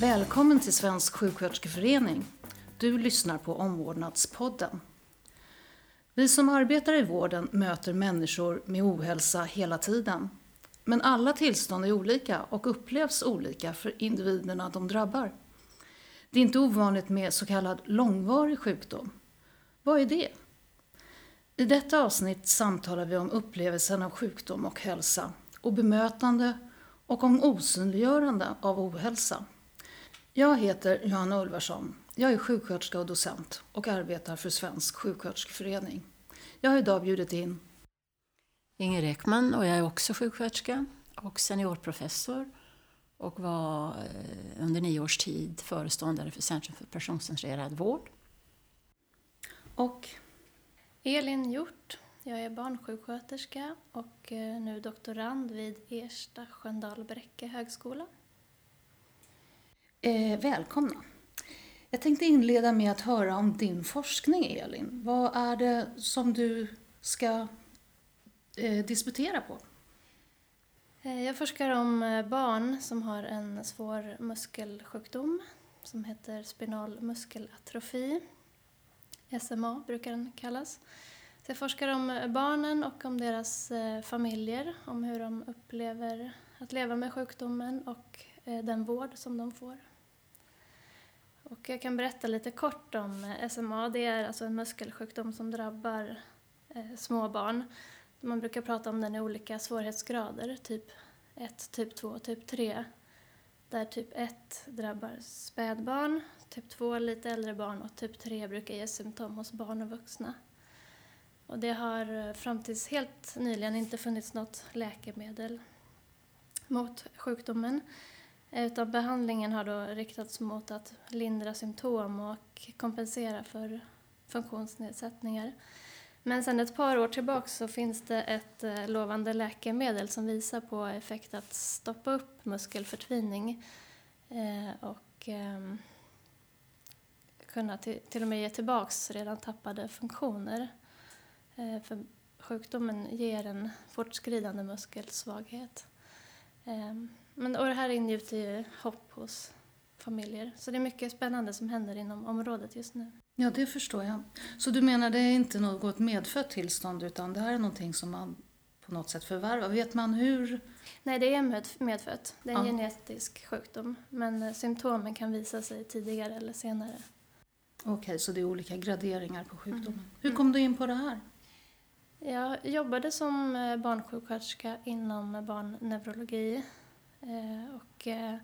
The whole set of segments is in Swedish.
Välkommen till Svensk sjuksköterskeförening. Du lyssnar på Omvårdnadspodden. Vi som arbetar i vården möter människor med ohälsa hela tiden. Men alla tillstånd är olika och upplevs olika för individerna de drabbar. Det är inte ovanligt med så kallad långvarig sjukdom. Vad är det? I detta avsnitt samtalar vi om upplevelsen av sjukdom och hälsa och bemötande och om osynliggörande av ohälsa. Jag heter Johanna Ulvarsson. Jag är sjuksköterska och docent och arbetar för Svensk sjuksköterskeförening. Jag har idag bjudit in Inger Ekman och jag är också sjuksköterska och seniorprofessor och var eh, under nio års tid föreståndare för Centrum för personcentrerad vård. Och Elin Hjort. Jag är barnsjuksköterska och eh, nu doktorand vid Ersta Sköndal Bräcke högskola eh, välkomna. Jag tänkte inleda med att höra om din forskning, Elin. Vad är det som du ska eh, disputera på? Eh, jag forskar om eh, barn som har en svår muskelsjukdom som heter spinal muskelatrofi. SMA brukar den kallas. Så jag forskar om eh, barnen och om deras familjer, om hur de upplever att leva med sjukdomen och den vård som de får. Och jag kan berätta lite kort om eh, SMA. Det är alltså en muskelsjukdom som drabbar eh, små barn. Man brukar prata om den i olika svårighetsgrader, typ 1, typ 2 och typ 3. Där typ 1 drabbar spädbarn, typ 2 lite äldre barn och typ 3 brukar ge symptom hos barn och vuxna. Och det har eh, fram tills helt nyligen inte funnits något läkemedel mot sjukdomen. Utan behandlingen har då riktats mot att lindra symptom och kompensera för funktionsnedsättningar. Men sedan ett par år tillbaka så finns det ett eh, lovande läkemedel som visar på effekt att stoppa upp muskelförtvining eh, och ehm, kunna till, och med ge tillbaks redan tappade funktioner. Eh, för sjukdomen ger en fortskridande muskelsvaghet. Ehm, men, och det här ingjuter ju hopp hos familjer. Så det är mycket spännande som händer inom området just nu. Ja, det förstår jag. Så du menar det är inte något medfött tillstånd utan det här är någonting som man på något sätt förvärvar? Vet man hur? Nej, det är med, medfött. Det är en Ja. genetisk sjukdom. Men eh, symptomen kan visa sig tidigare eller senare. Okej, så det är olika graderingar på sjukdomen. Mm. Hur kom du in på det här? Jag jobbade som eh, barnsjuksköterska inom barnneurologi. Eh, och eh,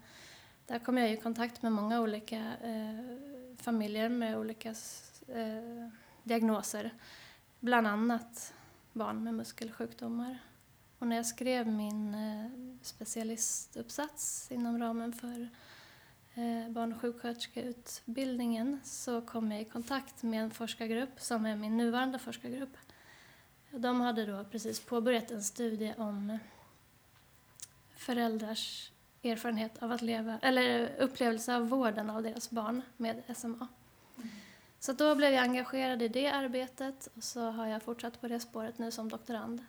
där kom jag i kontakt med många olika familjer med olika diagnoser. Bland annat barn med muskelsjukdomar. Och när jag skrev min specialistuppsats inom ramen för barn och sjuksköterskeutbildningen så kom jag i kontakt med en forskargrupp som är min nuvarande forskargrupp. De hade då precis påbörjat en studie om föräldrars erfarenhet av att leva, eller upplevelse av vården av deras barn med SMA. Så då blev jag engagerad i det arbetet och så har jag fortsatt på det spåret nu som doktorand.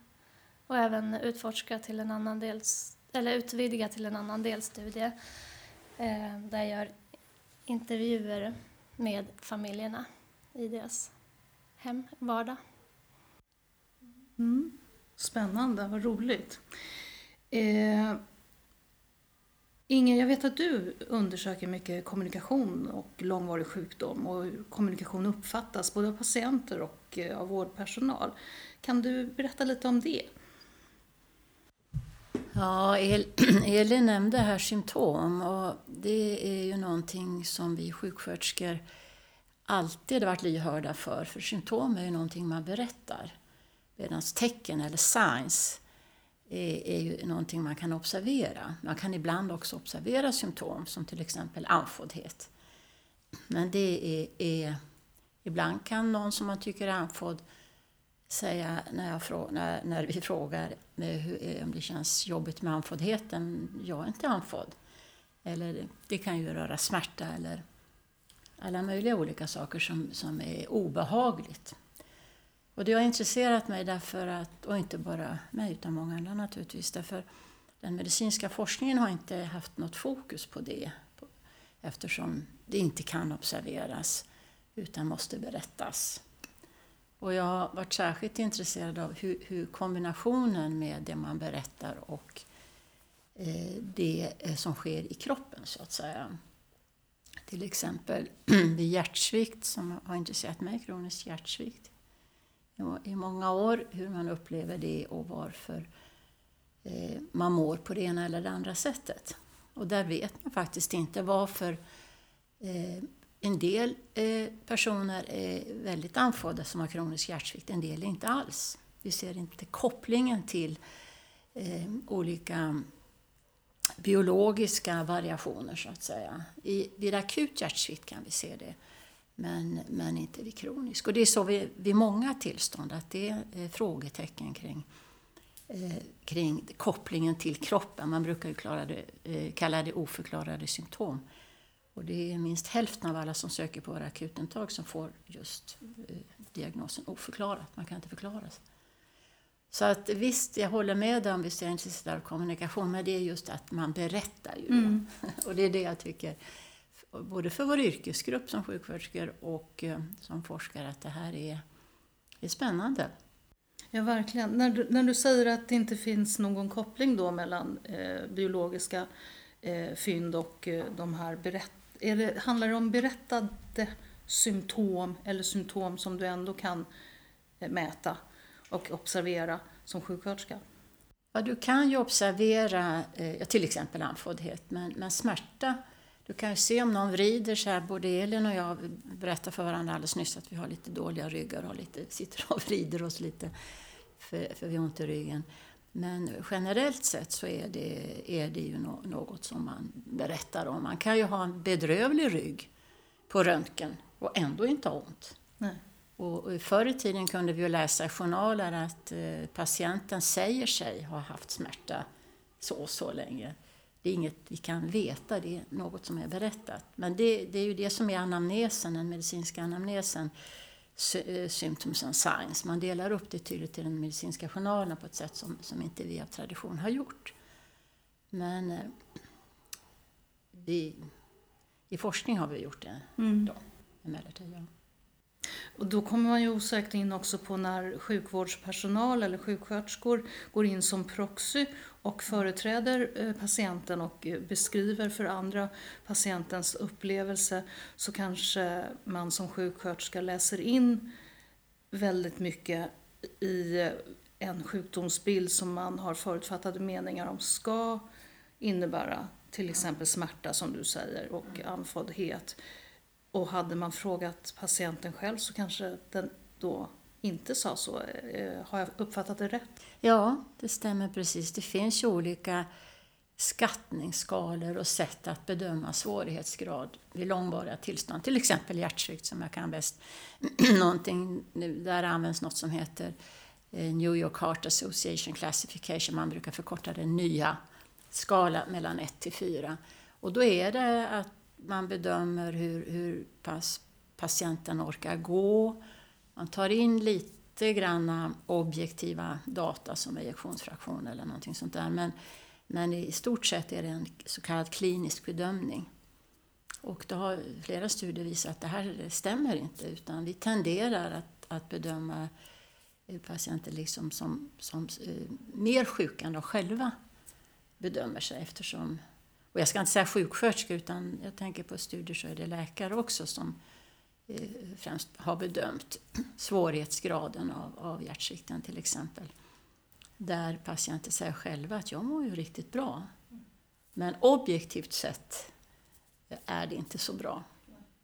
Och även utforskat till en annan dels, eller utvidgat till en annan delstudie eh, där jag gör intervjuer med familjerna i deras hem, vardag. Mm. Spännande, vad roligt. Eh, Inger, jag vet att du undersöker mycket kommunikation och långvarig sjukdom och hur kommunikation uppfattas både av patienter och eh, av vårdpersonal. Kan du berätta lite om det? Ja, El Elin nämnde här symptom och det är ju någonting som vi sjuksköterskor alltid varit lyhörda för, för symptom är ju någonting man berättar. Medan tecken eller signs är, är ju någonting man kan observera. Man kan ibland också observera symptom som till exempel andfåddhet. Men det är, är ibland kan någon som man tycker är andfådd säga när, jag frå, när, när vi frågar hur, eh, om det känns jobbigt med andfåddheten. Jag är inte andfådd. Eller det kan ju röra smärta eller alla möjliga olika saker som, som är obehagligt. Och det har intresserat mig därför att, och inte bara mig utan många andra naturligtvis, därför den medicinska forskningen har inte haft något fokus på det. eftersom det inte kan observeras utan måste berättas. Och jag har varit särskilt intresserad av hur, hur kombinationen med det man berättar och eh, det eh, som sker i kroppen, så att säga. Till exempel vid hjärtsvikt, som har intresserat mig, kronisk hjärtsvikt i många år, hur man upplever det och varför eh, man mår på det ena eller det andra sättet. Och där vet man faktiskt inte varför eh, en del eh, personer är väldigt andfådda som har kronisk hjärtsvikt, en del inte alls. Vi ser inte kopplingen till eh, olika biologiska variationer så att säga. I, vid akut hjärtsvikt kan vi se det, men, men inte vid kronisk. Och det är så vid, vid många tillstånd att det är frågetecken kring, eh, kring kopplingen till kroppen. Man brukar ju det, eh, kalla det oförklarade symptom. Och det är minst hälften av alla som söker på våra akutintag som får just eh, diagnosen oförklarat. Man kan inte förklara sig. Så att visst, jag håller med om visst är intresserad av kommunikation, men det är just att man berättar ju. Mm. Och det är det jag tycker, både för vår yrkesgrupp som sjuksköterskor och eh, som forskare, att det här är, är spännande. Ja, verkligen. När du, när du säger att det inte finns någon koppling då mellan eh, biologiska eh, fynd och eh, de här berätt är det, handlar det om berättade symptom eller symptom som du ändå kan eh, mäta och observera som sjuksköterska? Ja, du kan ju observera eh, till exempel andfåddhet, men, men smärta du kan ju se om någon vrider sig. Både Elin och jag berättade för varandra alldeles nyss att vi har lite dåliga ryggar och lite, sitter och vrider oss lite för, för vi har ont i ryggen. Men generellt sett så är det, är det ju något som man berättar om. Man kan ju ha en bedrövlig rygg på röntgen och ändå inte ha ont. Nej. Och förr i tiden kunde vi ju läsa i journaler att eh, patienten säger sig ha haft smärta så och så länge. Det är inget vi kan veta, det är något som är berättat. Men det, det är ju det som är anamnesen, den medicinska anamnesen. Eh, symptoms and signs. Man delar upp det tydligt i den medicinska journalen på ett sätt som, som inte vi av tradition har gjort. Men eh, vi, i forskning har vi gjort det mm. då, emellertid. Ja. Och då kommer man ju osökt in också på när sjukvårdspersonal eller sjuksköterskor går in som proxy och företräder eh, patienten och eh, beskriver för andra patientens upplevelse så kanske man som sjuksköterska läser in väldigt mycket i eh, en sjukdomsbild som man har förutfattade meningar om ska innebära till exempel smärta som du säger och andfåddhet. Och hade man frågat patienten själv så kanske den då inte sa så. Eh, har jag uppfattat det rätt? Ja, det stämmer precis. Det finns ju olika skattningsskalor och sätt att bedöma svårighetsgrad vid långvariga tillstånd. Till exempel hjärtsvikt som jag kan bäst. Någonting, där används något som heter eh, New York Heart Association Classification. Man brukar förkorta den nya skala mellan 1 till 4. Och då är det att man bedömer hur, hur pass patienten orkar gå. Man tar in lite granna objektiva data som ejektionsfraktion eller någonting sånt där. Men, men i stort sett är det en så kallad klinisk bedömning. Och då har flera studier visat att det här stämmer inte utan vi tenderar att, att bedöma patienter liksom som, som eh, mer sjuka än de själva bedömer sig eftersom och jag ska inte säga sjuksköterska utan jag tänker på studier så är det läkare också som eh, främst har bedömt svårighetsgraden av, av hjärtsvikten till exempel. Där patienter säger själva att jag mår ju riktigt bra. Men objektivt sett är det inte så bra.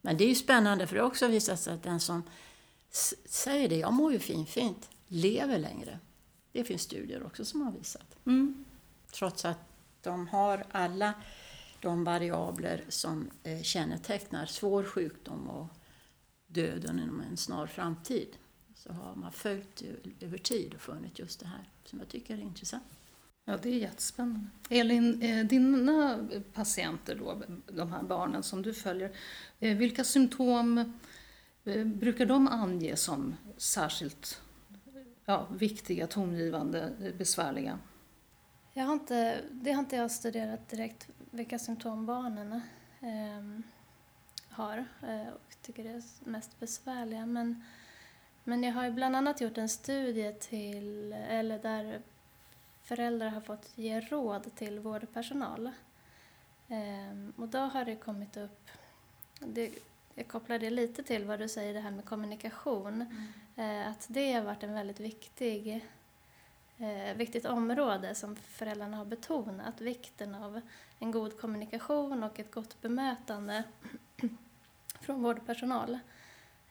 Men det är ju spännande för det har också visat sig att den som säger det, jag mår ju fin, fint, lever längre. Det finns studier också som har visat. Mm. Trots att de har alla de variabler som eh, kännetecknar svår sjukdom och döden inom en snar framtid så har man följt över tid och funnit just det här som jag tycker är intressant. Ja, det är jättespännande. Elin, eh, dina patienter då, de här barnen som du följer, eh, vilka symptom brukar de ange som särskilt ja, viktiga, tongivande, besvärliga? Jag har inte, det har inte jag studerat direkt, vilka symptom barnen. Ehm, har eh, och tycker det är mest besvärliga. Men, men jag har ju bland annat gjort en studie till, eller där föräldrar har fått ge råd till vårdpersonal. Ehm, och då har det kommit upp, det, jag kopplar det lite till vad du säger det här med kommunikation, mm. att det har varit en väldigt viktig eh, viktigt område som föräldrarna har betonat, vikten av en god kommunikation och ett gott bemötande från vårdpersonal.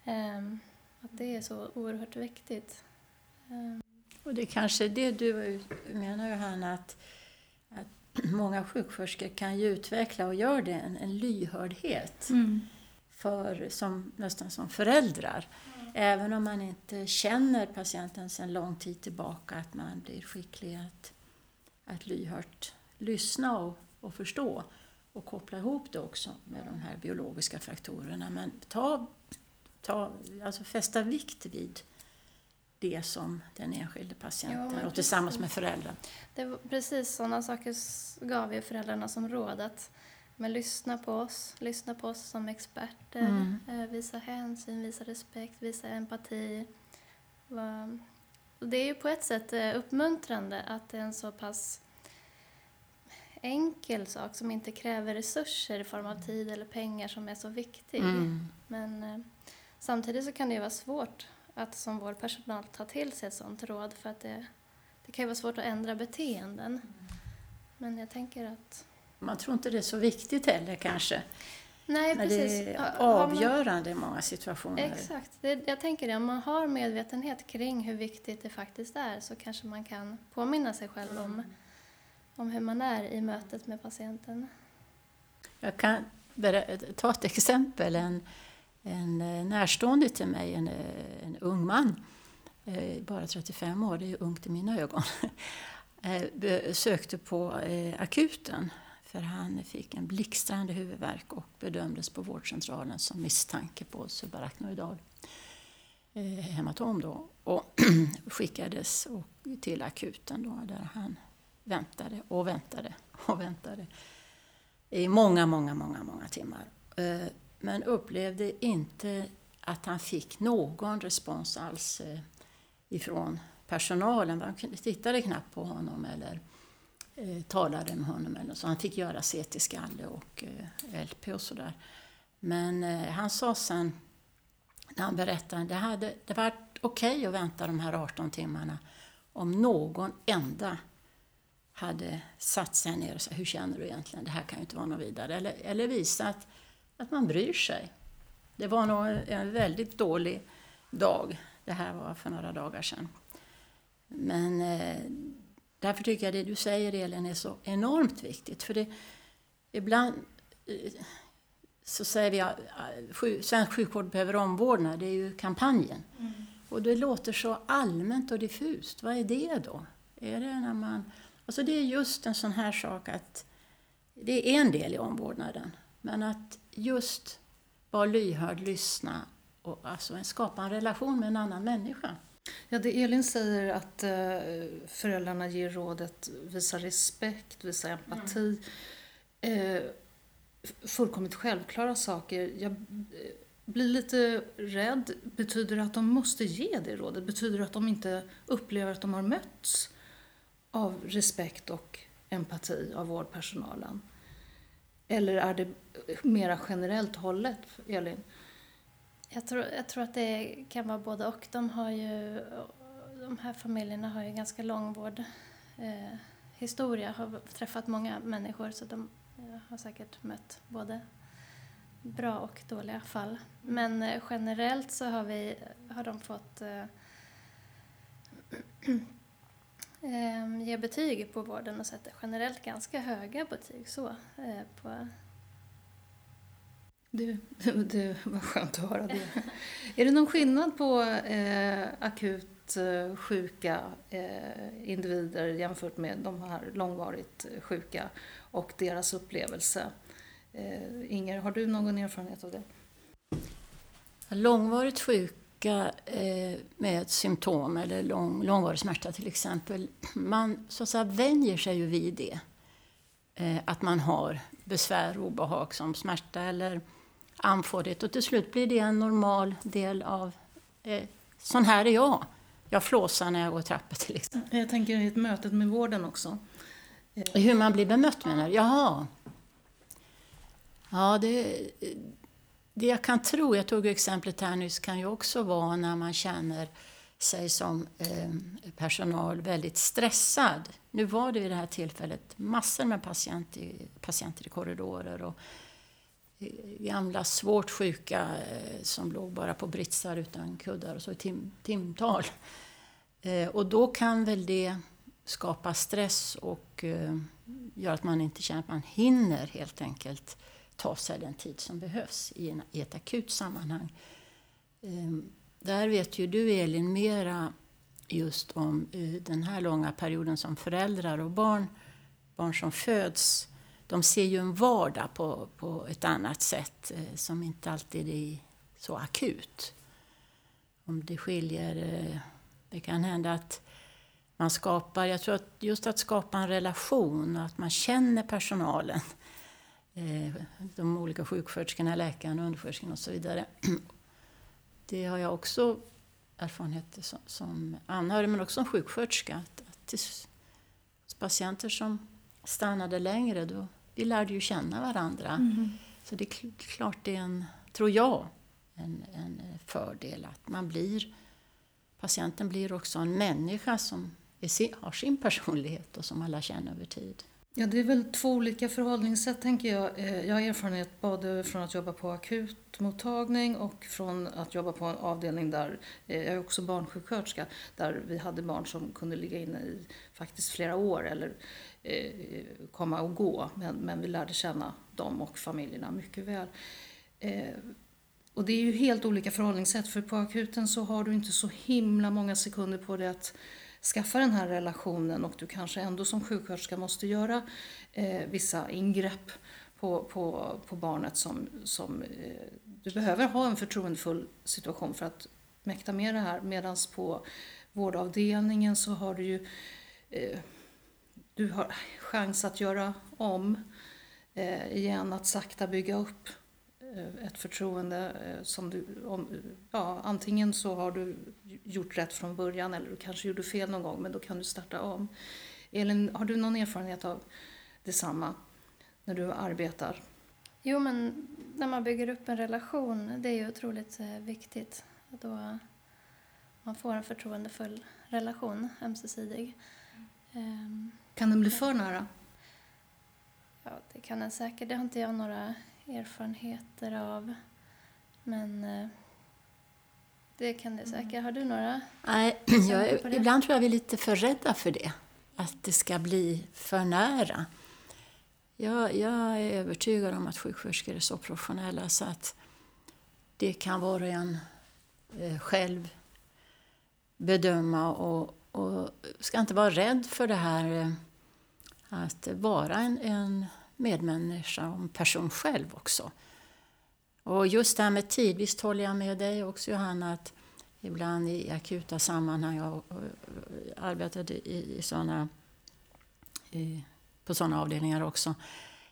Eh, att det är så oerhört viktigt. Eh. Och det är kanske det du menar Johanna, att, att många sjuksköterskor kan ju utveckla och gör det, en, en lyhördhet mm. för, som, nästan som föräldrar. Även om man inte känner patienten sedan lång tid tillbaka, att man blir skicklig att, att lyhört lyssna och, och förstå och koppla ihop det också med de här biologiska faktorerna. Men ta, ta, alltså fästa vikt vid det som den enskilde patienten ja, och tillsammans med. Det var precis sådana saker gav vi föräldrarna som råd att men lyssna på oss, lyssna på oss som experter, mm. Eh, visa hänsyn, visa respekt, visa empati. Och det är ju på ett sätt eh, uppmuntrande att det är en så pass enkel sak som inte kräver resurser i form av tid eller pengar som är så viktig. Mm. Men eh, samtidigt så kan det ju vara svårt att som vår personal ta till sig ett sådant råd för att det, det kan ju vara svårt att ändra beteenden. Men jag tänker att man tror inte det är så viktigt heller kanske. Nej, Men precis. det är avgörande i många situationer. Exakt. Det, jag tänker det, om man har medvetenhet kring hur viktigt det faktiskt är så kanske man kan påminna sig själv om, om hur man är i mötet med patienten. Jag kan ta ett exempel. En, en eh, närstående till mig, en, eh, en ung man, eh, bara 35 år, det är ungt i mina ögon, sökte på akuten för han fick en blixtrande huvudvärk och bedömdes på vårdcentralen som misstanke på subarachnoidal eh, hematom då och skickades till akuten då där han väntade och väntade och väntade i många, många, många, många timmar. Eh, men upplevde inte att han fick någon respons alls eh, ifrån personalen. Man tittade knappt på honom eller eh, talade med honom. Eller så. Han fick göra CT-skalle och eh, LP och sådär. Men eh, han sa sen, när han berättade, det hade det varit okej okay att vänta de här 18 timmarna om någon enda hade satt sig ner och sagt, hur känner du egentligen? Det här kan ju inte vara något vidare. Eller, eller visat att man bryr sig. Det var nog en väldigt dålig dag. Det här var för några dagar sedan. Men eh, Därför tycker jag det du säger Elin är så enormt viktigt. För det, ibland eh, så säger vi att svensk sjukvård behöver omvårdnad, det är ju kampanjen. Mm. Och det låter så allmänt och diffust. Vad är det då? Är det när man... Alltså det är just en sån här sak att det är en del i omvårdnaden. Men att just vara lyhörd, lyssna och alltså skapa en relation med en annan människa. Ja, det Elin säger att eh, föräldrarna ger rådet visa respekt, visa empati. Mm. Eh, fullkomligt självklara saker. Jag eh, blir lite rädd. Betyder det att de måste ge det rådet? Betyder det att de inte upplever att de har mötts av respekt och empati av vårdpersonalen? Eller är det mera generellt hållet, Elin? Jag tror, jag tror att det kan vara både och. De, har ju, de här familjerna har ju ganska lång vårdhistoria, eh, har träffat många människor så de eh, har säkert mött både bra och dåliga fall. Men eh, generellt så har, vi, har de fått eh, eh, ge betyg på vården och sätter generellt ganska höga betyg så, eh, på du, du, vad skönt att höra det. Är det någon skillnad på eh, akut eh, sjuka eh, individer jämfört med de här långvarigt eh, sjuka och deras upplevelse? Eh, Inger, har du någon erfarenhet av det? Långvarigt sjuka eh, med symptom eller lång, långvarig smärta till exempel, man så att säga vänjer sig ju vid det. Eh, att man har besvär och obehag som smärta eller andfåddhet och till slut blir det en normal del av eh, sån här är jag. Jag flåsar när jag går trappor till exempel. Jag tänker i mötet med vården också. Hur man blir bemött menar du? Jaha. Ja, det, det jag kan tro, jag tog exemplet här nyss, kan ju också vara när man känner sig som eh, personal väldigt stressad. Nu var det vid det här tillfället massor med patient i, patienter i korridorer och gamla svårt sjuka eh, som låg bara på britsar utan kuddar och så i tim, timtal. Eh, och då kan väl det skapa stress och eh, göra att man inte känner att man hinner helt enkelt ta sig den tid som behövs i, en, i ett akut sammanhang. Ehm, där vet ju du Elin mera just om den här långa perioden som föräldrar och barn, barn som föds, de ser ju en vardag på, på ett annat sätt eh, som inte alltid är så akut. Om det skiljer, eh, det kan hända att man skapar, jag tror att just att skapa en relation och att man känner personalen, eh, de olika sjuksköterskorna, läkarna, undersköterskorna och så vidare. Det har jag också erfarenhet som, som anhörig men också som sjuksköterska. Att, att patienter som stannade längre, då, vi lärde ju känna varandra. Mm. Så det är klart det är en, tror jag, en, en fördel att man blir, patienten blir också en människa som är, har sin personlighet och som alla känner över tid. Ja, det är väl två olika förhållningssätt tänker jag. Eh, jag har erfarenhet både från att jobba på akutmottagning och från att jobba på en avdelning där, eh, jag är också barnsjuksköterska, där vi hade barn som kunde ligga inne i faktiskt flera år eller eh, komma och gå. Men, men vi lärde känna dem och familjerna mycket väl. Eh, och det är ju helt olika förhållningssätt för på akuten så har du inte så himla många sekunder på dig att skaffa den här relationen och du kanske ändå som sjuksköterska måste göra eh, vissa ingrepp på, på, på barnet som, som eh, du behöver ha en förtroendefull situation för att mäkta med det här. Medan på vårdavdelningen så har du ju eh, du har chans att göra om eh, igen, att sakta bygga upp ett förtroende eh, som du, om, ja, antingen så har du gjort rätt från början eller du kanske gjorde fel någon gång men då kan du starta om. Elin, har du någon erfarenhet av detsamma när du arbetar? Jo, men när man bygger upp en relation, det är ju otroligt eh, viktigt. Då man får en förtroendefull relation, ömsesidig. Ehm. Kan den bli för nära? Ja, det kan den säkert. Det har inte jag några erfarenheter av. Men eh, det kan det säkert. Mm. Har du några? Nej, jag, ibland tror jag vi är lite för rädda för det. Att det ska bli för nära. Jag, jag är övertygad om att sjuksköterskor är så professionella så att det kan var och en eh, själv bedöma och, och ska inte vara rädd för det här eh, att vara en, en medmänniska och person själv också. Och just det här med tid, visst håller jag med dig också Johanna att ibland i akuta sammanhang, jag eh, arbetade i, i såna, i, på sådana avdelningar också.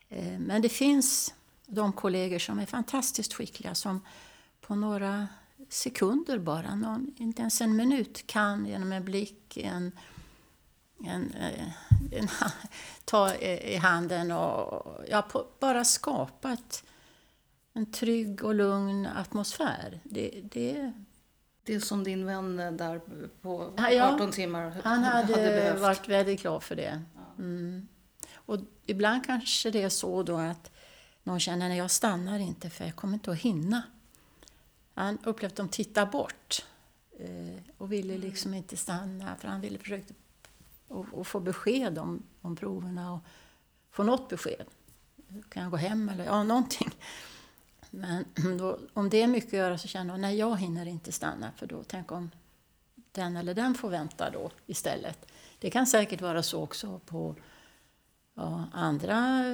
Eh, men det finns de kollegor som är fantastiskt skickliga som på några sekunder bara, någon, inte ens en minut, kan genom en blick, en, en, eh, en, ta i handen och ja, på, bara skapa ett, en trygg och lugn atmosfär. Det, det, det är som din vän där på 18 ja, timmar Han hade, hade varit väldigt glad för det. Mm. Och ibland kanske det är så då att någon känner att jag stannar inte för jag kommer inte att hinna. Han upplevde att de tittar bort eh, och ville liksom inte stanna för han ville försöka och, och få besked om, om proverna och få något besked. Kan jag gå hem eller ja, någonting. Men då, om det är mycket att göra så känner jag nej jag hinner inte stanna för då tänk om den eller den får vänta då istället. Det kan säkert vara så också på ja, andra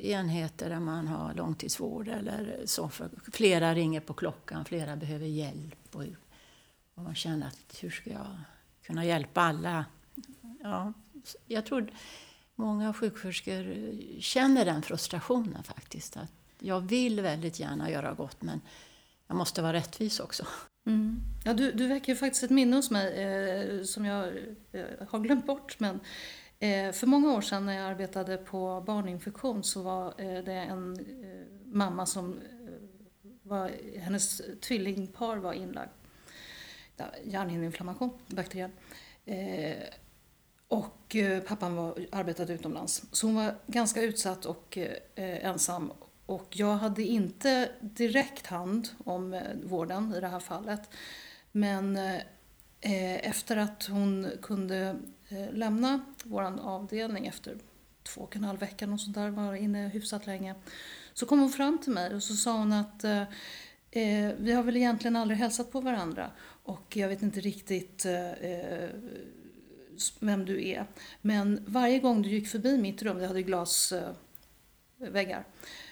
enheter där man har långtidsvård eller så. För flera ringer på klockan, flera behöver hjälp och, och man känner att hur ska jag kunna hjälpa alla ja, jag tror många sjuksköterskor känner den frustrationen faktiskt. Att Jag vill väldigt gärna göra gott men jag måste vara rättvis också. Mm. Ja, du, du väcker faktiskt ett minne hos mig eh, som jag eh, har glömt bort. Men eh, för många år sedan när jag arbetade på barninfektion så var eh, det en eh, mamma som eh, var, hennes tvillingpar var inlagd. Hjärnhinneinflammation, bakteriell och eh, pappan var, arbetade utomlands. Så hon var ganska utsatt och eh, ensam och jag hade inte direkt hand om eh, vården i det här fallet. Men eh, eh efter att hon kunde eh, lämna vår avdelning efter två och en halv vecka, och sånt där, var inne hyfsat länge, så kom hon fram till mig och så sa hon att eh, vi har väl egentligen aldrig hälsat på varandra och jag vet inte riktigt eh, vem du är. Men varje gång du gick förbi mitt rum, det hade glasväggar, eh,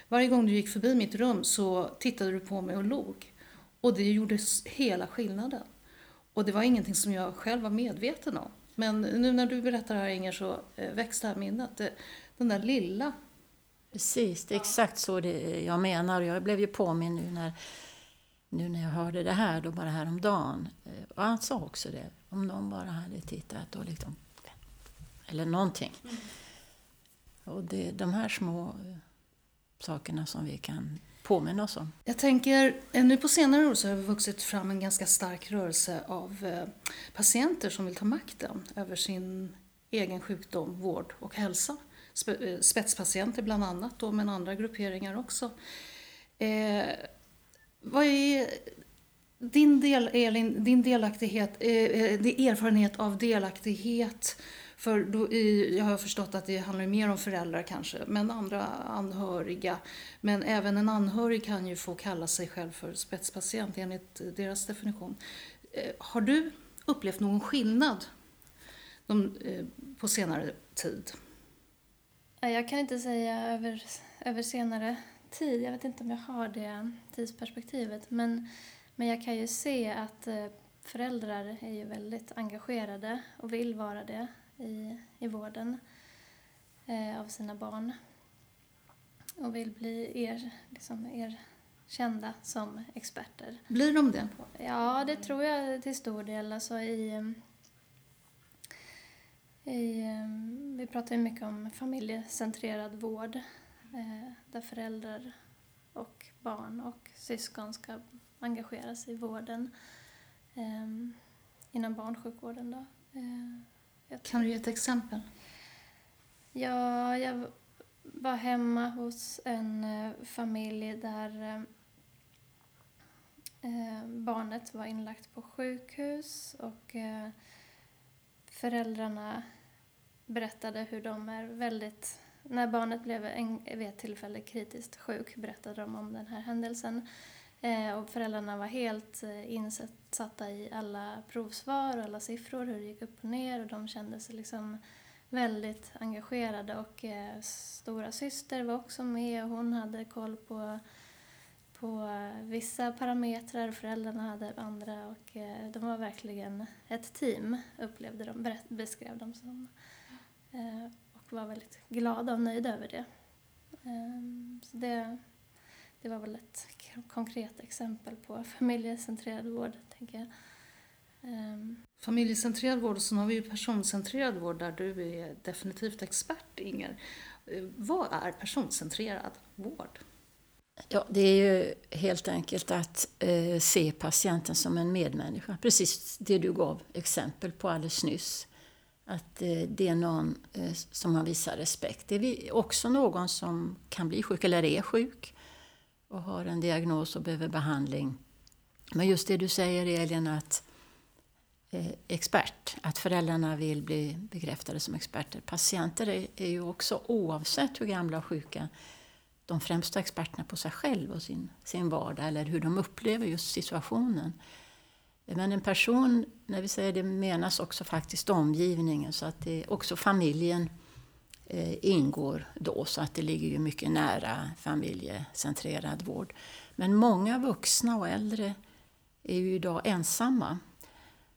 varje gång du gick förbi mitt rum så tittade du på mig och log. Och det gjorde hela skillnaden. Och det var ingenting som jag själv var medveten om. Men nu när du berättar det här Inger så eh, väcks det här minnet. Den där lilla. Precis, det är exakt så det jag menar. Jag blev ju påminn nu när, nu när jag hörde det här, då bara häromdagen. Eh, och han sa också det, om någon bara hade tittat och liksom, eller någonting. Mm. Och det, de här små eh, sakerna som vi kan påminna oss om. Jag tänker, eh, nu på senare år så har det vuxit fram en ganska stark rörelse av eh, patienter som vill ta makten över sin egen sjukdom, vård och hälsa. Spetspatienter bland annat då, men andra grupperingar också. Eh, vad är din, del, Elin, din delaktighet, eh, eh erfarenhet av delaktighet för då, jag har förstått att det handlar mer om föräldrar kanske, men andra anhöriga. Men även en anhörig kan ju få kalla sig själv för spetspatient enligt deras definition. Eh, har du upplevt någon skillnad eh, på senare tid? Jag kan inte säga över, över senare tid. Jag vet inte om jag har det tidsperspektivet. Men, men jag kan ju se att eh, föräldrar är ju väldigt engagerade och vill vara det i, i vården eh, av sina barn och vill bli er, liksom erkända som experter. Blir de det? Ja, det tror jag till stor del. Alltså i, i, vi pratar ju mycket om familjecentrerad vård eh, där föräldrar och barn och syskon ska engagera sig i vården eh, inom barnsjukvården. Då. Eh, kan du ge ett exempel? Ja, jag var hemma hos en eh, familj där eh, eh, barnet var inlagt på sjukhus och föräldrarna berättade hur de är väldigt... När barnet blev en, vid ett tillfälle kritiskt sjuk berättade de om den här händelsen. Eh, och föräldrarna var helt eh, insatta i alla provsvar och alla siffror, hur det gick upp och ner och de kände sig liksom väldigt engagerade och eh, stora syster var också med och hon hade koll på, på vissa parametrar och föräldrarna hade andra och eh, de var verkligen ett team upplevde de, beskrev de som. Eh, och var väldigt glada och nöjda över det. Eh, så det det var väl ett konkret exempel på familjecentrerad vård, tänker jag. Um. Familjecentrerad vård och sen har vi ju personcentrerad vård där du är definitivt expert, Inger. Eh, vad är personcentrerad vård? Ja, det är ju helt enkelt att eh, se patienten som en medmänniska. Precis det du gav exempel på alldeles nyss. Att eh, det är någon eh, som man visar respekt. Det är också någon som kan bli sjuk eller är sjuk och har en diagnos och behöver behandling. Men just det du säger Elin, att eh, expert, att föräldrarna vill bli bekräftade som experter. Patienter är, är ju också, oavsett hur gamla och sjuka, de främsta experterna på sig själv och sin, sin vardag eller hur de upplever just situationen. Men en person, när vi säger det, menas också faktiskt omgivningen, så att det också familjen Eh, ingår då, så att det ligger ju mycket nära familjecentrerad vård. Men många vuxna och äldre är ju idag ensamma.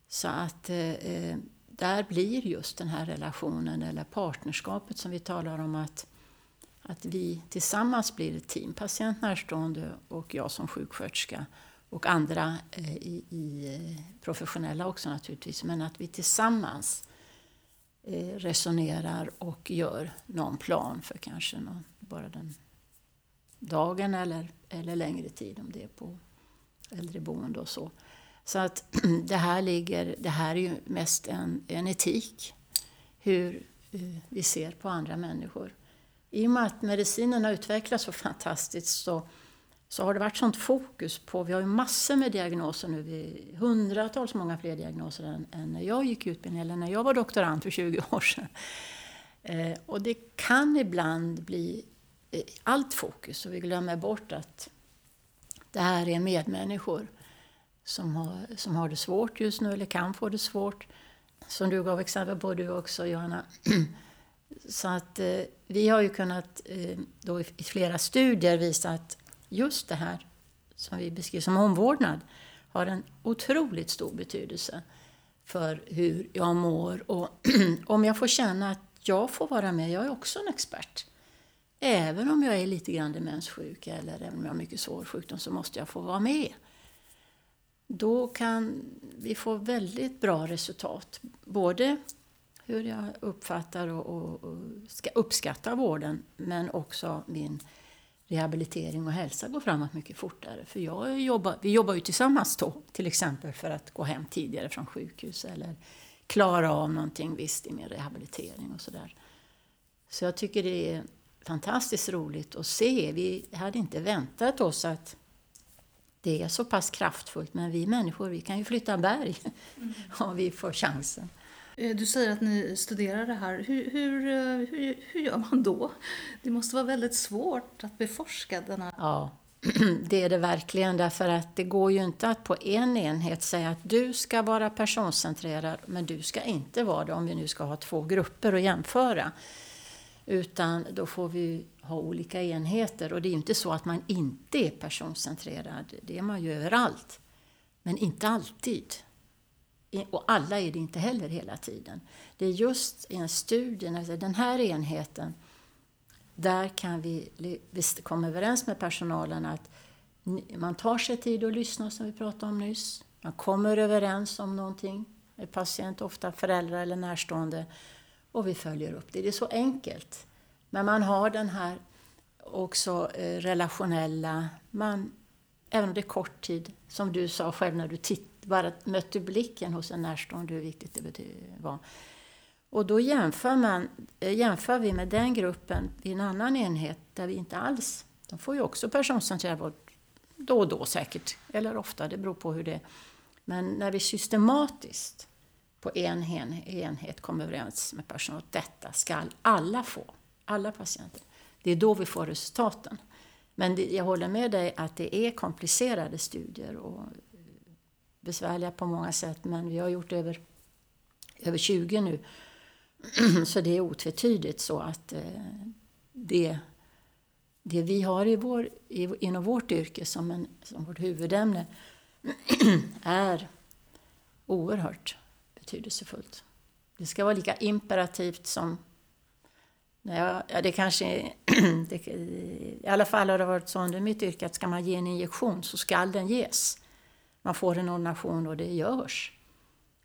Så att eh, eh, där blir just den här relationen eller partnerskapet som vi talar om att, Att vi tillsammans blir ett team, patient närstående och jag som sjuksköterska och andra eh, i, i eh, professionella också naturligtvis, men att vi tillsammans eh, Eh, resonerar och gör någon plan för kanske någon, bara den dagen eller, eller längre tid om det är på äldreboende och så. Så att det här, ligger, det här är ju mest en, en etik, hur eh, vi ser på andra människor. I och med att medicinen har utvecklats så fantastiskt så, så har det varit sånt fokus på, vi har ju massor med diagnoser nu, vi, hundratals många fler diagnoser än, än när jag gick utbildningen eller när jag var doktorand för 20 år sedan. Eh, och det kan ibland bli eh, allt fokus och vi glömmer bort att det här är medmänniskor som har, som har det svårt just nu eller kan få det svårt. Som du gav exempel på, du också Johanna. Så att eh, vi har ju kunnat eh, då i, i flera studier visa att just det här som vi beskriver som omvårdnad har en otroligt stor betydelse för hur jag mår. Och om jag får känna att jag får vara med, jag är också en expert. Även om jag är lite grann demenssjuk eller även om jag har mycket svår sjukdom så måste jag få vara med. Då kan vi få väldigt bra resultat. Både hur jag uppfattar och, och, och ska uppskatta vården men också min rehabilitering och hälsa går framåt mycket fortare. För jag jobbar, vi jobbar ju tillsammans då, till exempel för att gå hem tidigare från sjukhus eller klara av någonting visst i min rehabilitering och sådär. Så jag tycker det är fantastiskt roligt att se. Vi hade inte väntat oss att det är så pass kraftfullt, men vi människor vi kan ju flytta berg mm. om vi får chansen. Eh, du säger att ni studerar det här. Hur, hur, eh, hur, hur gör man då? Det måste vara väldigt svårt att beforska denna... Ja, det är det verkligen. Därför att det går ju inte att på en enhet säga att du ska vara personcentrerad, men du ska inte vara det om vi nu ska ha två grupper att jämföra. Utan då får vi ha olika enheter. Och det är ju inte så att man inte är personcentrerad. Det är man ju överallt. Men inte alltid. Och alla är det inte heller hela tiden. Det är just i en studie, alltså den här enheten, där kan vi komma överens med personalen att man tar sig tid att lyssna som vi pratade om nyss. Man kommer överens om någonting med patient, ofta föräldrar eller närstående. Och vi följer upp det. Det är så enkelt. Men man har den här också eh, relationella, man, även om det är kort tid, som du sa själv när du tittade, bara mötte blicken hos en närstående, hur viktigt det var. Och då jämför, man, jämför vi med den gruppen i en annan enhet där vi inte alls, de får ju också personcentrerad vård då och då säkert, eller ofta, det beror på hur det är. Men när vi systematiskt på en enhet kommer överens med personal att detta ska alla få, alla patienter. Det är då vi får resultaten. Men jag håller med dig att det är komplicerade studier och besvärliga på många sätt. Men vi har gjort över, över 20 nu. Så det är otvetydigt så att eh, det, det vi har i vår, i, inom vårt yrke som, en, som vårt huvudämne är oerhört betydelsefullt. Det ska vara lika imperativt som Ja, det kanske... Det, I alla fall har det varit så under mitt yrke att ska man ge en injektion så skall den ges. Man får en ordination och det görs.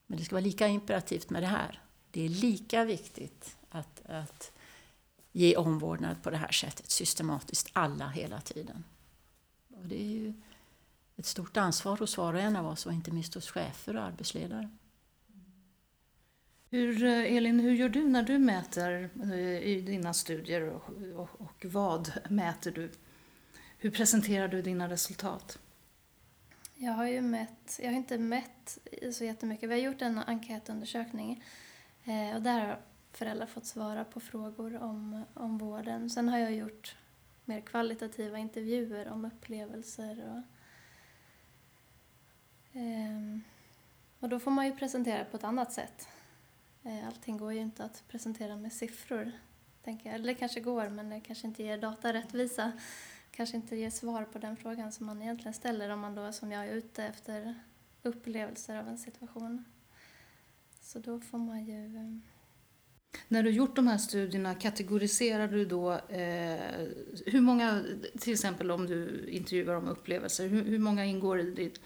Men det ska vara lika imperativt med det här. Det är lika viktigt att, att ge omvårdnad på det här sättet systematiskt, alla, hela tiden. Och det är ju ett stort ansvar hos var och en av oss och inte minst hos chefer och arbetsledare. Hur, eh, Elin, hur gör du när du mäter eh, i dina studier och, och, och, vad mäter du? Hur presenterar du dina resultat? Jag har ju mätt, jag har inte mätt så jättemycket. Vi har gjort en enkätundersökning eh, och där har föräldrar fått svara på frågor om, om vården. Sen har jag gjort mer kvalitativa intervjuer om upplevelser och, eh, och då får man ju presentera på ett annat sätt. Eh, allting går ju inte att presentera med siffror, tänker jag. Eller det kanske går, men det kanske inte ger data rättvisa. Kanske inte ger svar på den frågan som man egentligen ställer om man då som jag är ute efter upplevelser av en situation. Så då får man ju... Eh, När du gjort de här studierna, kategoriserar du då eh, hur många, till exempel om du intervjuar om upplevelser, hur, hur många ingår i ditt,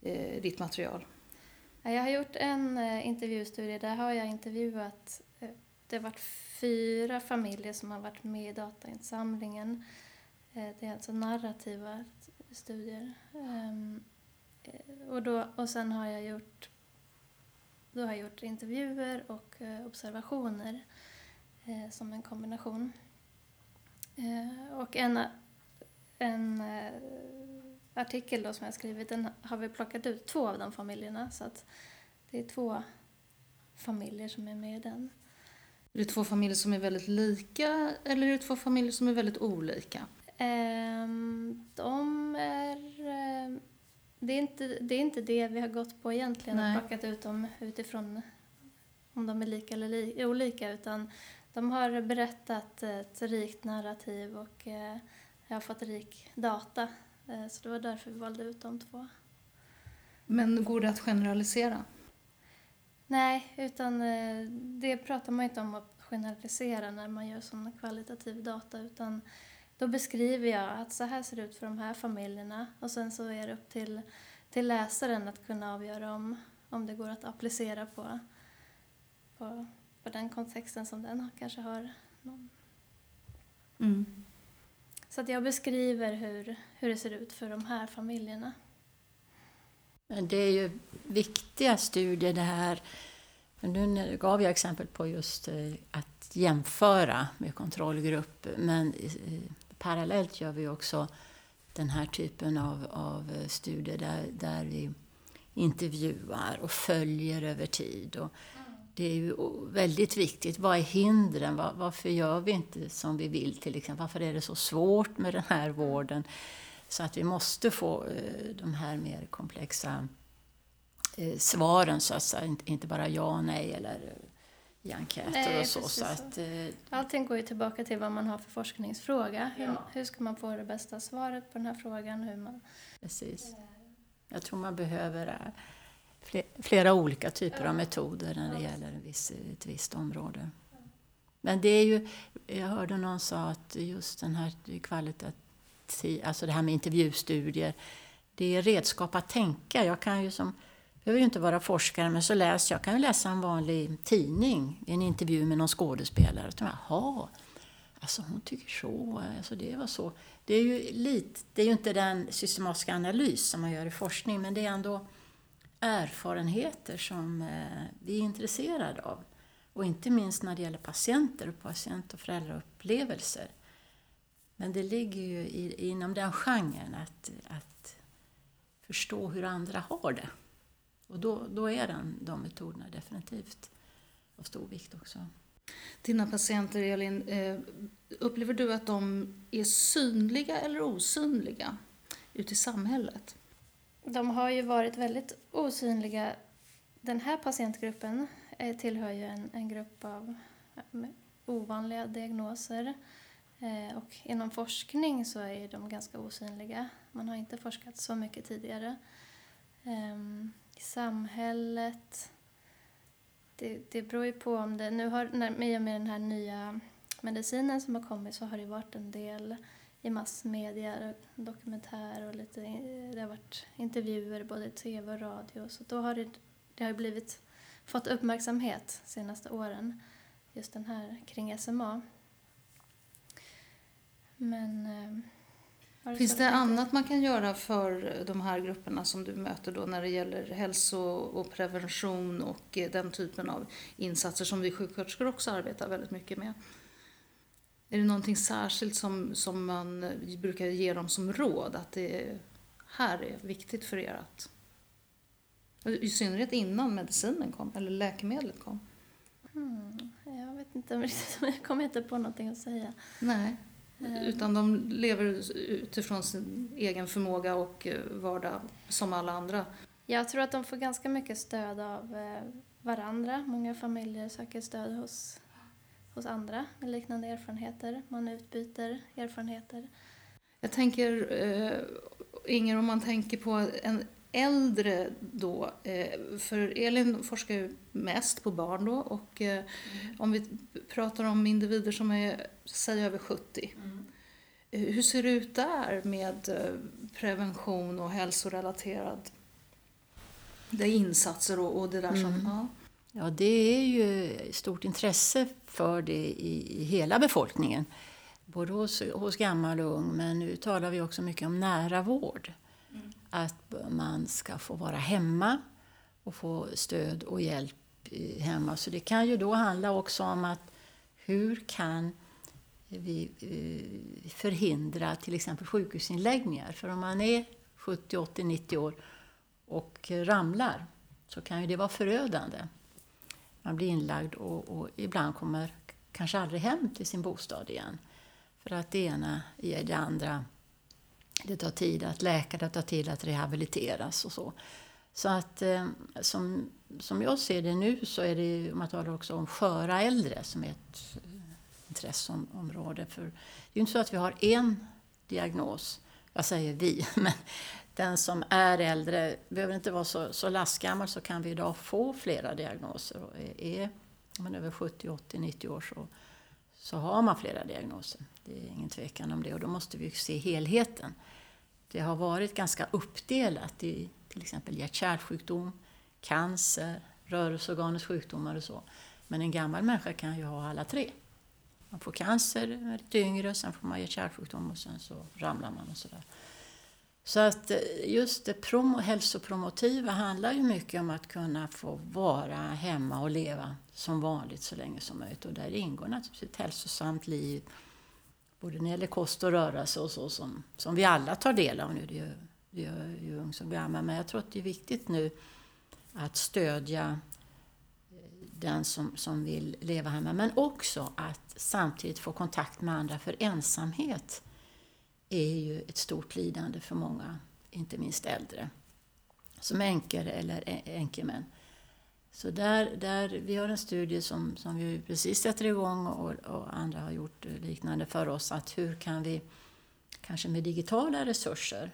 eh, ditt material? Jag har gjort en eh, intervjustudie, där har jag intervjuat, eh, det har varit fyra familjer som har varit med i datainsamlingen. Eh, det är alltså narrativa studier. Ehm, eh, och, då, och sen har jag gjort då har jag gjort intervjuer och eh, observationer som en kombination. Och en, en artikel då som jag skrivit, den har vi plockat ut två av de familjerna så att det är två familjer som är med i den. Är det två familjer som är väldigt lika eller är det två familjer som är väldigt olika? Ehm, de är det är, inte, det är inte det vi har gått på egentligen, Nej. och plockat ut dem utifrån om de är lika eller li, olika, utan de har berättat ett rikt narrativ och eh, jag har fått rik data. Eh, så det var därför vi valde ut de två. Men går det att generalisera? Nej, utan eh, det pratar man inte om att generalisera när man gör sån kvalitativ data, utan då beskriver jag att så här ser det ut för de här familjerna och sen så är det upp till, till läsaren att kunna avgöra om, om det går att applicera på, på, på den kontexten som den kanske har. Mm. Så att jag beskriver hur, hur det ser ut för de här familjerna. Det är ju viktiga studier det här. Nu gav jag exempel på just eh, att jämföra med kontrollgrupp, men parallellt gör vi också den här typen av, av studier där, där vi intervjuar och följer över tid. Och det är ju väldigt viktigt. Vad är hindren? Var, varför gör vi inte som vi vill till exempel? Varför är det så svårt med den här vården? Så att vi måste få eh, de här mer komplexa eh, svaren så att säga. Inte bara ja, och nej eller i enkäter Nej, och så. så att, eh, Allting går ju tillbaka till vad man har för forskningsfråga. Hur, ja. hur ska man få det bästa svaret på den här frågan? Hur man... Precis. Jag tror man behöver eh, flera olika typer av metoder när det gäller viss, ett visst område. Men det är ju, jag hörde någon sa att just den här kvalitativ, alltså det här med intervjustudier, det är redskap att tänka. Jag kan ju som behöver ju inte vara forskare, men så läser jag kan ju läsa en vanlig tidning, en intervju med någon skådespelare. Och Jaha, alltså hon tycker så, alltså det var så. Det är ju lite, det är ju inte den systematiska analys som man gör i forskning, men det är ändå erfarenheter som eh, vi är intresserade av. Och inte minst när det gäller patienter och patient och föräldraupplevelser. Men det ligger ju inom den genren att, att förstå hur andra har det. Och då, då är den, de metoderna definitivt av stor vikt också. Dina patienter, Elin, eh, upplever du att de är synliga eller osynliga ute i samhället? De har ju varit väldigt osynliga. Den här patientgruppen eh, tillhör ju en, en grupp av ovanliga diagnoser. Eh, och inom forskning så är de ganska osynliga. Man har inte forskat så mycket tidigare. Samhället. Det, det beror ju på om det... Nu har, när, I och med den här nya medicinen som har kommit så har det varit en del i massmedia, dokumentär och lite, eh, det har varit intervjuer både i tv och radio. Så då har det, det har blivit, fått uppmärksamhet de senaste åren, just den här kring SMA. Men eh, Finns det annat man kan göra för de här grupperna som du möter då när det gäller hälso och prevention och eh, den typen av insatser som vi sjuksköterskor också arbetar väldigt mycket med? Är det någonting särskilt som, som man brukar ge dem som råd att det här är viktigt för er att i synnerhet innan medicinen kom, eller läkemedlet kom. Mm, jag vet inte, jag kommer inte på någonting att säga. Nej. Eh. Utan de lever utifrån sin egen förmåga och eh, vardag som alla andra. Jag tror att de får ganska mycket stöd av eh, varandra. Många familjer söker stöd hos, hos andra med liknande erfarenheter. Man utbyter erfarenheter. Jag tänker, Inger, om man tänker på en äldre då, eh, för Elin forskar ju mest på barn då och mm. om vi pratar om individer som är, säg över 70. Mm. Hur ser det ut där med prevention och hälsorelaterad det insatser och, och det där som... Mm. Ja. ja, det är ju stort intresse för det i, i hela befolkningen. Både hos, hos gammal och ung, men nu talar vi också mycket om nära vård. Mm. Att man ska få vara hemma och få stöd och hjälp hemma. Så det kan ju då handla också om att hur kan vi eh, förhindra till exempel sjukhusinläggningar? För om man är 70, 80, 90 år och ramlar så kan ju det vara förödande. Man blir inlagd och, och ibland kommer kanske aldrig hem till sin bostad igen. För att det ena ger det andra. Det tar tid att läka, det tar tid att rehabiliteras och så. Så att eh, som, som jag ser det nu så är det, man talar också om sköra äldre som är ett eh, intresseområde. För det är ju inte så att vi har en diagnos. Jag säger vi, men den som är äldre behöver inte vara så, så lastgammal så kan vi idag få flera diagnoser. Och är, är man över 70, 80, 90 år så, så har man flera diagnoser. Det är ingen tvekan om det och då måste vi se helheten. Det har varit ganska uppdelat i till exempel hjärt-kärlsjukdom, cancer, rörelseorganets sjukdomar och så. Men en gammal människa kan ju ha alla tre. Man får cancer när man är lite yngre, sen får man hjärt-kärlsjukdom och sen så ramlar man och sådär. Så att eh, just det promo, hälsopromotiva handlar ju mycket om att kunna få vara hemma och leva som vanligt så länge som möjligt. Och där ingår naturligtvis ett hälsosamt liv, både när det gäller kost och rörelse och så som, som vi alla tar del av nu. Det gör, det gör ju ung som gammal. Men jag tror att det är viktigt nu att stödja eh, den som, som vill leva hemma. Men också att samtidigt få kontakt med andra. För ensamhet är ju ett stort lidande för många, inte minst äldre, som änkor eller änkemän. Så där, där, vi har en studie som, som vi precis sätter igång och, och andra har gjort liknande för oss, att hur kan vi kanske med digitala resurser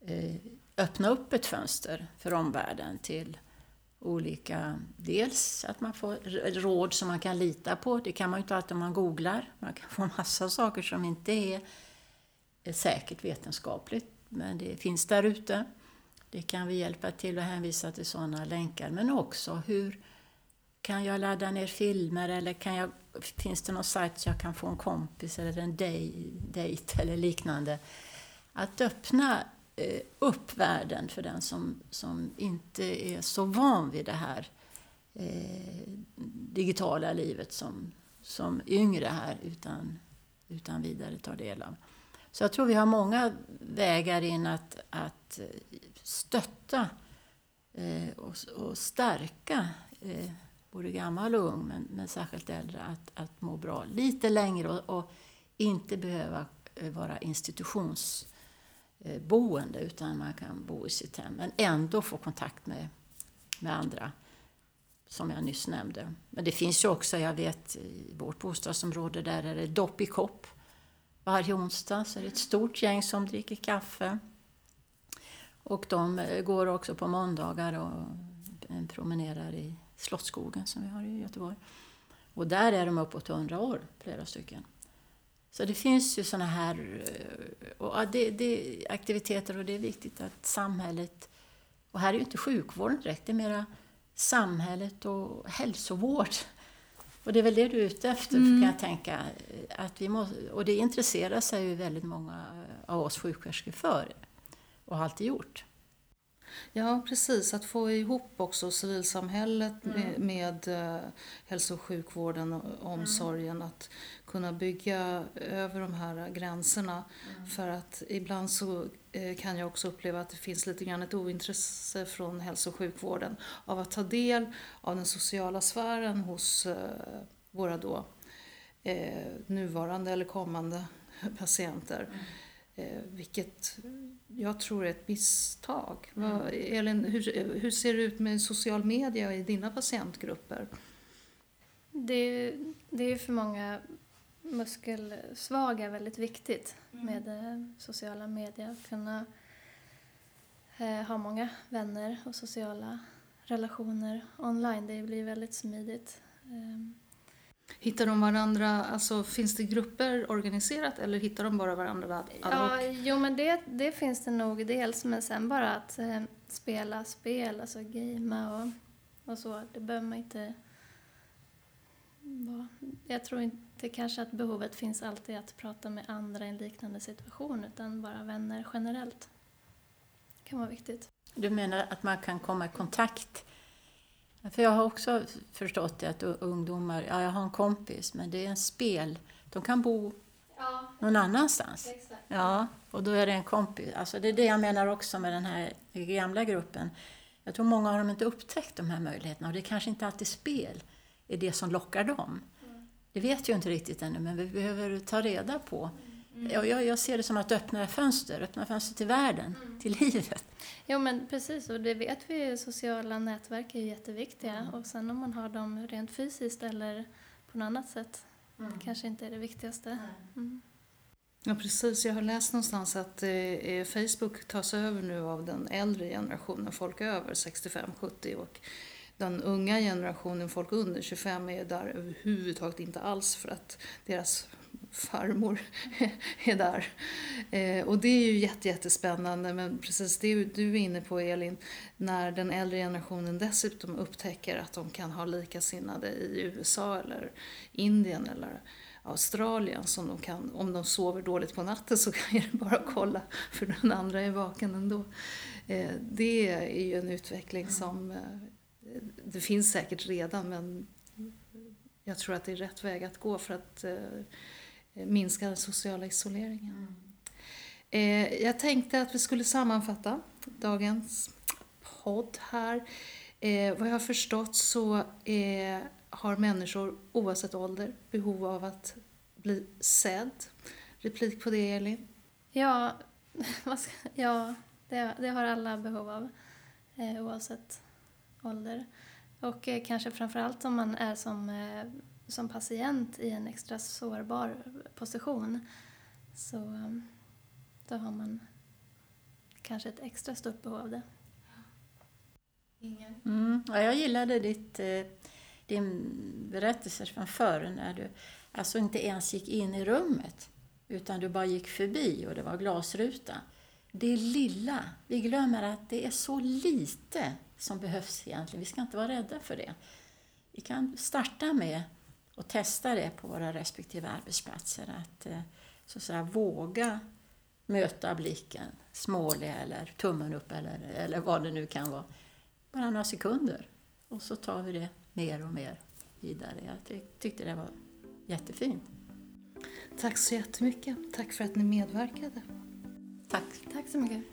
eh, öppna upp ett fönster för omvärlden till olika, dels att man får råd som man kan lita på, det kan man ju inte alltid om man googlar, man kan få massa saker som inte är är säkert vetenskapligt, men det finns där ute. Det kan vi hjälpa till att hänvisa till sådana länkar, men också hur kan jag ladda ner filmer eller kan jag, finns det någon sajt så jag kan få en kompis eller en dejt eller liknande. Att öppna eh, upp världen för den som, som inte är så van vid det här eh, digitala livet som, som yngre här utan, utan vidare tar del av. Så jag tror vi har många vägar in att, att stötta eh, och, och, stärka eh, både gammal och ung, men, men särskilt äldre, att, att må bra lite längre och, och inte behöva eh, vara institutionsboende utan man kan bo i sitt hem men ändå få kontakt med, med andra som jag nyss nämnde. Men det finns ju också, jag vet i vårt bostadsområde, där är det dopp i kopp. Varje onsdag så är det ett stort gäng som dricker kaffe. Och de eh, går också på måndagar och eh, promenerar i Slottsskogen som vi har i Göteborg. Och där är de uppåt 100 år, flera stycken. Så det finns ju sådana här eh, och det, det, aktiviteter och det är viktigt att samhället, och här är ju inte sjukvården direkt, det är mera samhället och hälsovård och det är väl det du är ute efter, mm. kan jag tänka. Att vi måste, och det intresserar sig ju väldigt många av oss sjuksköterskor för, och har alltid gjort. Ja, precis. Att få ihop också civilsamhället mm. med, med uh, hälso och sjukvården och omsorgen. Mm. Att kunna bygga över de här gränserna. Mm. För att ibland så kan jag också uppleva att det finns lite grann ett ointresse från hälso och sjukvården av att ta del av den sociala sfären hos uh, våra då nuvarande eller kommande patienter. Mm. Eh, vilket jag tror är ett misstag. Mm. Elin, hur, hur ser det ut med social media i dina patientgrupper? Det, det är för många muskelsvaga väldigt viktigt mm. med eh, sociala medier. Att kunna eh, ha många vänner och sociala relationer online. Det blir väldigt smidigt. Ehm, Hittar de varandra, alltså finns det grupper organiserat eller hittar de bara varandra ad Ja, hoc? jo men det, det finns det nog dels, men sen bara att eh, spela spel, alltså gamea och, och så, det behöver man inte vara. Jag tror inte kanske att behovet finns alltid att prata med andra i en liknande situation, utan bara vänner generellt. Det kan vara viktigt. Du menar att man kan komma i kontakt? För jag har också förstått det att ungdomar, ja jag har en kompis, men det är en spel. De kan bo Ja, någon annanstans. exakt. Ja, och då är det en kompis. Alltså det är det jag menar också med den här gamla gruppen. Jag tror många har de inte upptäckt de här möjligheterna och det är kanske inte alltid spel är det som lockar dem. Det vet jag inte riktigt ännu, men vi behöver ta reda på. Jag, jag, jag ser det som att öppna fönster, öppna fönster till världen, till livet. Jo men precis, och det vet vi ju, sociala nätverk är ju jätteviktiga. Och sen om man har dem rent fysiskt eller på något annat sätt kanske inte är det viktigaste. Mm. Ja, precis. Jag har läst någonstans att eh, Facebook tas över nu av den äldre generationen, folk över 65-70 och den unga generationen, folk under 25, är där överhuvudtaget inte alls för att deras farmor är där. Eh, och det är ju jätte, jättespännande, men precis det du är inne på Elin, när den äldre generationen dessutom upptäcker att de kan ha likasinnade i USA eller Indien eller Australien som de kan, om de sover dåligt på natten så kan det bara kolla för den andra är vaken ändå. Eh, det är ju en utveckling som, eh, det finns säkert redan men jag tror att det är rätt väg att gå för att eh, minska den sociala isoleringen. Eh, jag tänkte att vi skulle sammanfatta dagens podd här. Eh, vad jag har förstått så har människor oavsett ålder behov av att bli sedd. Replik på det Elin? Ja, ja det, det har alla behov av oavsett ålder. Och eh, kanske framförallt om man är som, eh, som patient i en extra sårbar position så eh, då har man kanske ett extra stort behov av det. Mm. Ja, jag gillade ditt, eh, din berättelse från förr när du alltså inte ens gick in i rummet utan du bara gick förbi och det var glasruta. Det lilla, vi glömmer att det är så lite som behövs egentligen. Vi ska inte vara rädda för det. Vi kan starta med att testa det på våra respektive arbetsplatser. Att eh, så att säga, våga möta blicken, småle eller tummen upp eller, eller vad det nu kan vara bara några sekunder. Och så tar vi det mer och mer vidare. Jag ty- tyckte det var jättefint. Tack så jättemycket. Tack för att ni medverkade. Tack. Tack så mycket.